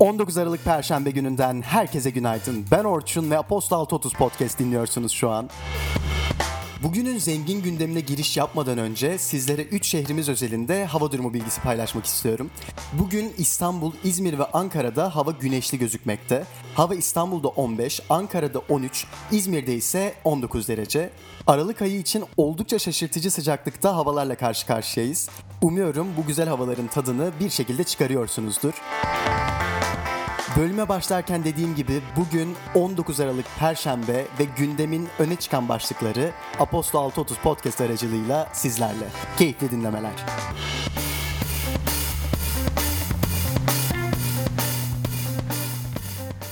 19 Aralık Perşembe gününden herkese günaydın. Ben Orçun ve Apostol 30 Podcast dinliyorsunuz şu an. Bugünün zengin gündemine giriş yapmadan önce sizlere 3 şehrimiz özelinde hava durumu bilgisi paylaşmak istiyorum. Bugün İstanbul, İzmir ve Ankara'da hava güneşli gözükmekte. Hava İstanbul'da 15, Ankara'da 13, İzmir'de ise 19 derece. Aralık ayı için oldukça şaşırtıcı sıcaklıkta havalarla karşı karşıyayız. Umuyorum bu güzel havaların tadını bir şekilde çıkarıyorsunuzdur. Bölüme başlarken dediğim gibi bugün 19 Aralık Perşembe ve gündemin öne çıkan başlıkları Aposto 630 podcast aracılığıyla sizlerle. Keyifli dinlemeler.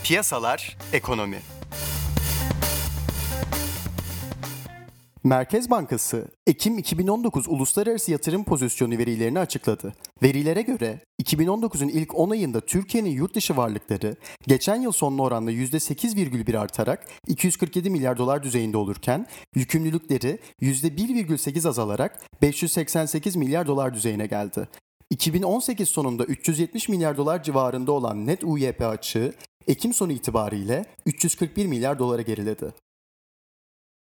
Piyasalar, ekonomi. Merkez Bankası, Ekim 2019 Uluslararası Yatırım Pozisyonu verilerini açıkladı. Verilere göre 2019'un ilk 10 ayında Türkiye'nin yurt dışı varlıkları geçen yıl sonuna oranla %8,1 artarak 247 milyar dolar düzeyinde olurken yükümlülükleri %1,8 azalarak 588 milyar dolar düzeyine geldi. 2018 sonunda 370 milyar dolar civarında olan net UYP açığı Ekim sonu itibariyle 341 milyar dolara geriledi.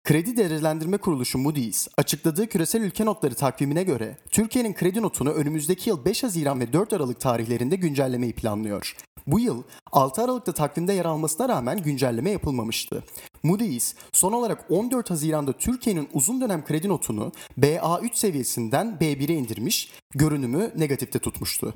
Kredi Değerlendirme Kuruluşu Moody's açıkladığı küresel ülke notları takvimine göre Türkiye'nin kredi notunu önümüzdeki yıl 5 Haziran ve 4 Aralık tarihlerinde güncellemeyi planlıyor. Bu yıl 6 Aralık'ta takvimde yer almasına rağmen güncelleme yapılmamıştı. Moody's son olarak 14 Haziran'da Türkiye'nin uzun dönem kredi notunu BA3 seviyesinden B1'e indirmiş, görünümü negatifte tutmuştu.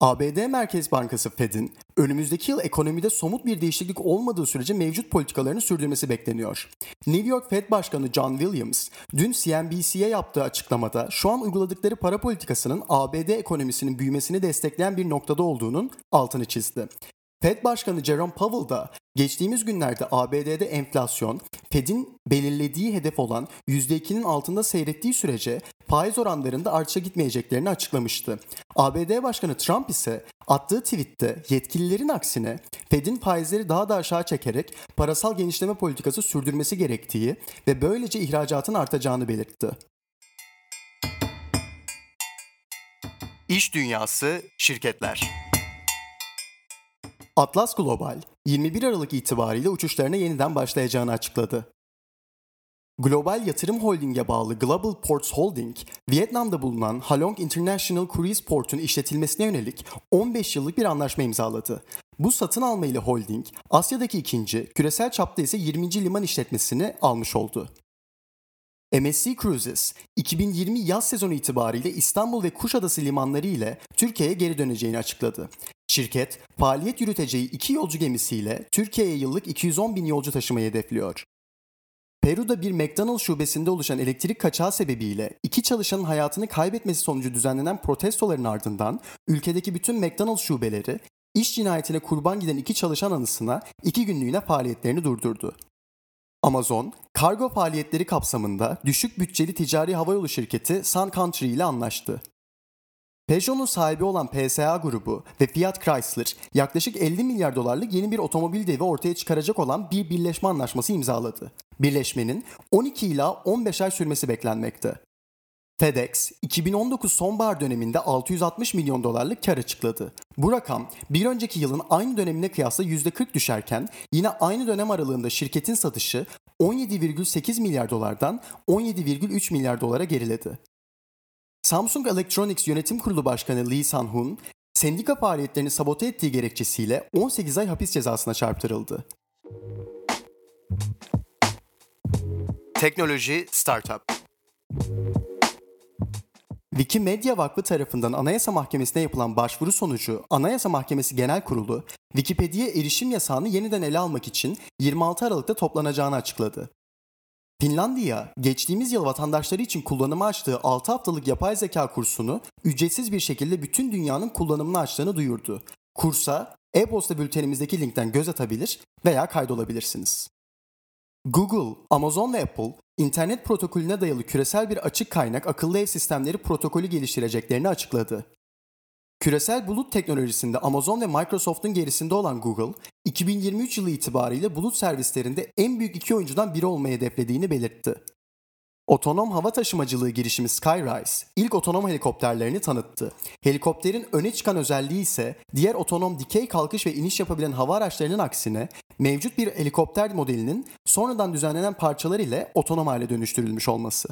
ABD Merkez Bankası Fed'in önümüzdeki yıl ekonomide somut bir değişiklik olmadığı sürece mevcut politikalarını sürdürmesi bekleniyor. New York Fed Başkanı John Williams dün CNBC'ye yaptığı açıklamada şu an uyguladıkları para politikasının ABD ekonomisinin büyümesini destekleyen bir noktada olduğunun altını çizdi. Fed Başkanı Jerome Powell da geçtiğimiz günlerde ABD'de enflasyon Fed'in belirlediği hedef olan %2'nin altında seyrettiği sürece faiz oranlarında artışa gitmeyeceklerini açıklamıştı. ABD Başkanı Trump ise attığı tweette yetkililerin aksine Fed'in faizleri daha da aşağı çekerek parasal genişleme politikası sürdürmesi gerektiği ve böylece ihracatın artacağını belirtti. İş dünyası, şirketler. Atlas Global, 21 Aralık itibariyle uçuşlarına yeniden başlayacağını açıkladı. Global Yatırım Holding'e bağlı Global Ports Holding, Vietnam'da bulunan Halong International Cruise Port'un işletilmesine yönelik 15 yıllık bir anlaşma imzaladı. Bu satın alma ile holding, Asya'daki ikinci, küresel çapta ise 20. liman işletmesini almış oldu. MSC Cruises, 2020 yaz sezonu itibariyle İstanbul ve Kuşadası limanları ile Türkiye'ye geri döneceğini açıkladı. Şirket, faaliyet yürüteceği iki yolcu gemisiyle Türkiye'ye yıllık 210 bin yolcu taşımayı hedefliyor. Peru'da bir McDonald's şubesinde oluşan elektrik kaçağı sebebiyle iki çalışanın hayatını kaybetmesi sonucu düzenlenen protestoların ardından ülkedeki bütün McDonald's şubeleri iş cinayetine kurban giden iki çalışan anısına iki günlüğüne faaliyetlerini durdurdu. Amazon, kargo faaliyetleri kapsamında düşük bütçeli ticari havayolu şirketi Sun Country ile anlaştı. Peugeot'un sahibi olan PSA grubu ve Fiat Chrysler yaklaşık 50 milyar dolarlık yeni bir otomobil devi ortaya çıkaracak olan bir birleşme anlaşması imzaladı. Birleşmenin 12 ila 15 ay sürmesi beklenmekte. FedEx 2019 sonbahar döneminde 660 milyon dolarlık kar açıkladı. Bu rakam bir önceki yılın aynı dönemine kıyasla %40 düşerken yine aynı dönem aralığında şirketin satışı 17,8 milyar dolardan 17,3 milyar dolara geriledi. Samsung Electronics Yönetim Kurulu Başkanı Lee San-hun, sendika faaliyetlerini sabote ettiği gerekçesiyle 18 ay hapis cezasına çarptırıldı. Teknoloji Startup Wikimedia Vakfı tarafından Anayasa Mahkemesi'ne yapılan başvuru sonucu Anayasa Mahkemesi Genel Kurulu, Wikipedia'ya erişim yasağını yeniden ele almak için 26 Aralık'ta toplanacağını açıkladı. Finlandiya, geçtiğimiz yıl vatandaşları için kullanıma açtığı 6 haftalık yapay zeka kursunu ücretsiz bir şekilde bütün dünyanın kullanımına açtığını duyurdu. Kursa e-posta bültenimizdeki linkten göz atabilir veya kaydolabilirsiniz. Google, Amazon ve Apple, internet protokolüne dayalı küresel bir açık kaynak akıllı ev sistemleri protokolü geliştireceklerini açıkladı. Küresel bulut teknolojisinde Amazon ve Microsoft'un gerisinde olan Google, 2023 yılı itibariyle bulut servislerinde en büyük iki oyuncudan biri olmayı hedeflediğini belirtti. Otonom hava taşımacılığı girişimi Skyrise ilk otonom helikopterlerini tanıttı. Helikopterin öne çıkan özelliği ise diğer otonom dikey kalkış ve iniş yapabilen hava araçlarının aksine mevcut bir helikopter modelinin sonradan düzenlenen parçalar ile otonom hale dönüştürülmüş olması.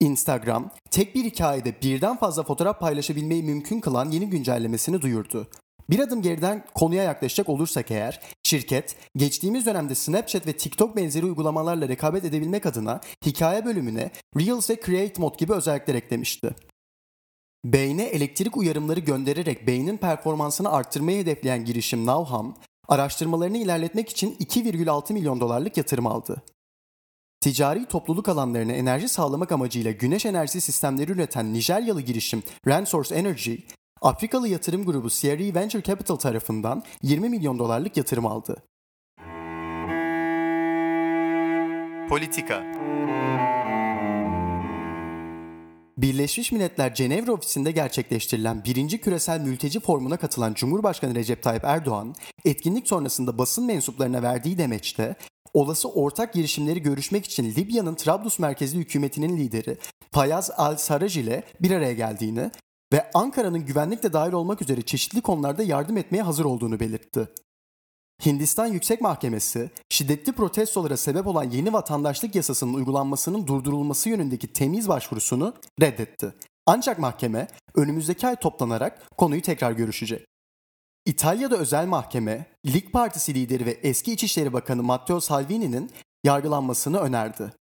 Instagram, tek bir hikayede birden fazla fotoğraf paylaşabilmeyi mümkün kılan yeni güncellemesini duyurdu. Bir adım geriden konuya yaklaşacak olursak eğer, şirket geçtiğimiz dönemde Snapchat ve TikTok benzeri uygulamalarla rekabet edebilmek adına hikaye bölümüne Reels ve Create Mode gibi özellikler eklemişti. Beyne elektrik uyarımları göndererek beynin performansını arttırmayı hedefleyen girişim Nowham, araştırmalarını ilerletmek için 2,6 milyon dolarlık yatırım aldı. Ticari topluluk alanlarına enerji sağlamak amacıyla güneş enerjisi sistemleri üreten Nijeryalı girişim Rensource Energy, Afrikalı yatırım grubu CRE Venture Capital tarafından 20 milyon dolarlık yatırım aldı. Politika Birleşmiş Milletler Cenevre ofisinde gerçekleştirilen birinci küresel mülteci formuna katılan Cumhurbaşkanı Recep Tayyip Erdoğan, etkinlik sonrasında basın mensuplarına verdiği demeçte, olası ortak girişimleri görüşmek için Libya'nın Trablus merkezli hükümetinin lideri Fayaz al-Sarraj ile bir araya geldiğini ve Ankara'nın güvenlikle dahil olmak üzere çeşitli konularda yardım etmeye hazır olduğunu belirtti. Hindistan Yüksek Mahkemesi, şiddetli protestolara sebep olan yeni vatandaşlık yasasının uygulanmasının durdurulması yönündeki temiz başvurusunu reddetti. Ancak mahkeme önümüzdeki ay toplanarak konuyu tekrar görüşecek. İtalya'da özel mahkeme, Lig Partisi lideri ve eski İçişleri Bakanı Matteo Salvini'nin yargılanmasını önerdi.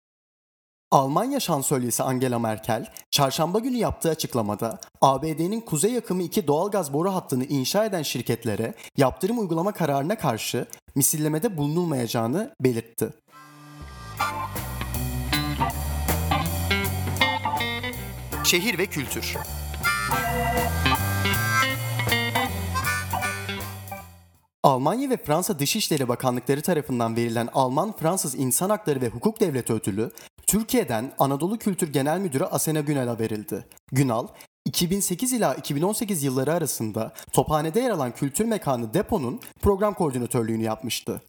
Almanya şansölyesi Angela Merkel, çarşamba günü yaptığı açıklamada ABD'nin kuzey yakımı 2 doğalgaz boru hattını inşa eden şirketlere yaptırım uygulama kararına karşı misillemede bulunulmayacağını belirtti. Şehir ve kültür Almanya ve Fransa Dışişleri Bakanlıkları tarafından verilen Alman-Fransız İnsan Hakları ve Hukuk Devleti Ödülü, Türkiye'den Anadolu Kültür Genel Müdürü Asena Günal'a verildi. Günal, 2008 ila 2018 yılları arasında Tophane'de yer alan kültür mekanı Depo'nun program koordinatörlüğünü yapmıştı.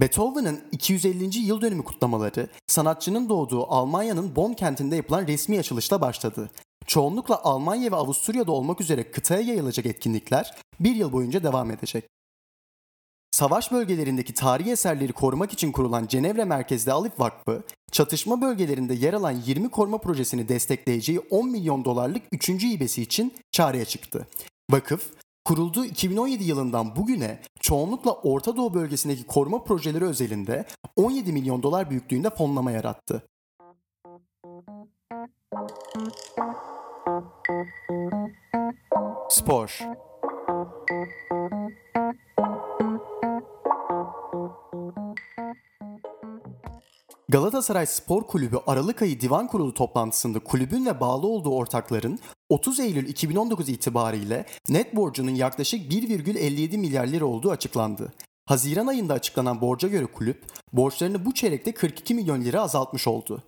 Beethoven'ın 250. yıl dönümü kutlamaları sanatçının doğduğu Almanya'nın Bonn kentinde yapılan resmi açılışla başladı. Çoğunlukla Almanya ve Avusturya'da olmak üzere kıtaya yayılacak etkinlikler bir yıl boyunca devam edecek. Savaş bölgelerindeki tarihi eserleri korumak için kurulan Cenevre merkezli Alif Vakfı, çatışma bölgelerinde yer alan 20 koruma projesini destekleyeceği 10 milyon dolarlık 3. hibesi için çağrıya çıktı. Vakıf, kurulduğu 2017 yılından bugüne çoğunlukla Orta Doğu bölgesindeki koruma projeleri özelinde 17 milyon dolar büyüklüğünde fonlama yarattı. Spor Galatasaray Spor Kulübü Aralık ayı divan kurulu toplantısında kulübün ve bağlı olduğu ortakların 30 Eylül 2019 itibariyle net borcunun yaklaşık 1,57 milyar lira olduğu açıklandı. Haziran ayında açıklanan borca göre kulüp borçlarını bu çeyrekte 42 milyon lira azaltmış oldu.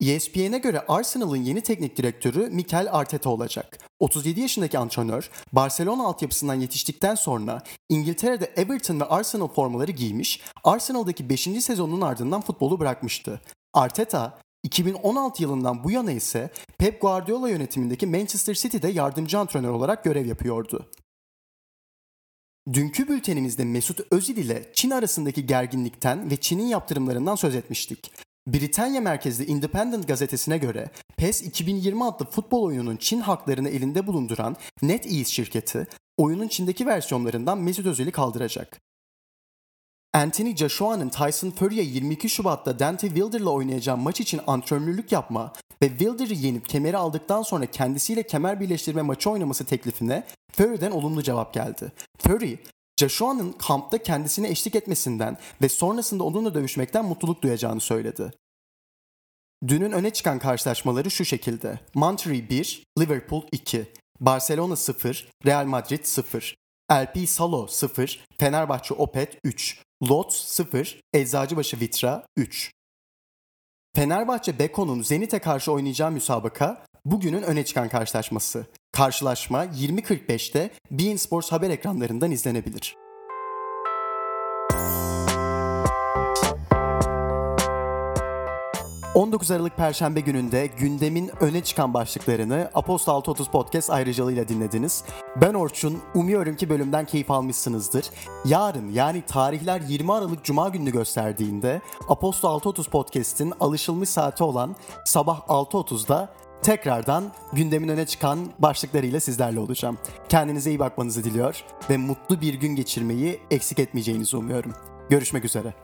ESPN'e göre Arsenal'ın yeni teknik direktörü Mikel Arteta olacak. 37 yaşındaki antrenör, Barcelona altyapısından yetiştikten sonra İngiltere'de Everton ve Arsenal formaları giymiş, Arsenal'daki 5. sezonun ardından futbolu bırakmıştı. Arteta, 2016 yılından bu yana ise Pep Guardiola yönetimindeki Manchester City'de yardımcı antrenör olarak görev yapıyordu. Dünkü bültenimizde Mesut Özil ile Çin arasındaki gerginlikten ve Çin'in yaptırımlarından söz etmiştik. Britanya merkezli Independent gazetesine göre PES 2020 adlı futbol oyununun Çin haklarını elinde bulunduran NetEase şirketi oyunun Çin'deki versiyonlarından Mesut Özil'i kaldıracak. Anthony Joshua'nın Tyson Fury'e 22 Şubat'ta Dante Wilder'la oynayacağı maç için antrenörlük yapma ve Wilder'ı yenip kemeri aldıktan sonra kendisiyle kemer birleştirme maçı oynaması teklifine Fury'den olumlu cevap geldi. Fury, Joshua'nın kampta kendisine eşlik etmesinden ve sonrasında onunla dövüşmekten mutluluk duyacağını söyledi. Dünün öne çıkan karşılaşmaları şu şekilde. Monterrey 1, Liverpool 2, Barcelona 0, Real Madrid 0, LP Salo 0, Fenerbahçe Opet 3, Lot 0, Eczacıbaşı Vitra 3. Fenerbahçe Beko'nun Zenit'e karşı oynayacağı müsabaka bugünün öne çıkan karşılaşması. Karşılaşma 20.45'te Bein Sports haber ekranlarından izlenebilir. 19 Aralık Perşembe gününde gündemin öne çıkan başlıklarını Aposto 630 Podcast ayrıcalığıyla dinlediniz. Ben Orçun, umuyorum ki bölümden keyif almışsınızdır. Yarın yani tarihler 20 Aralık Cuma gününü gösterdiğinde Aposto 630 Podcast'in alışılmış saati olan sabah 6.30'da tekrardan gündemin öne çıkan başlıklarıyla sizlerle olacağım. Kendinize iyi bakmanızı diliyor ve mutlu bir gün geçirmeyi eksik etmeyeceğinizi umuyorum. Görüşmek üzere.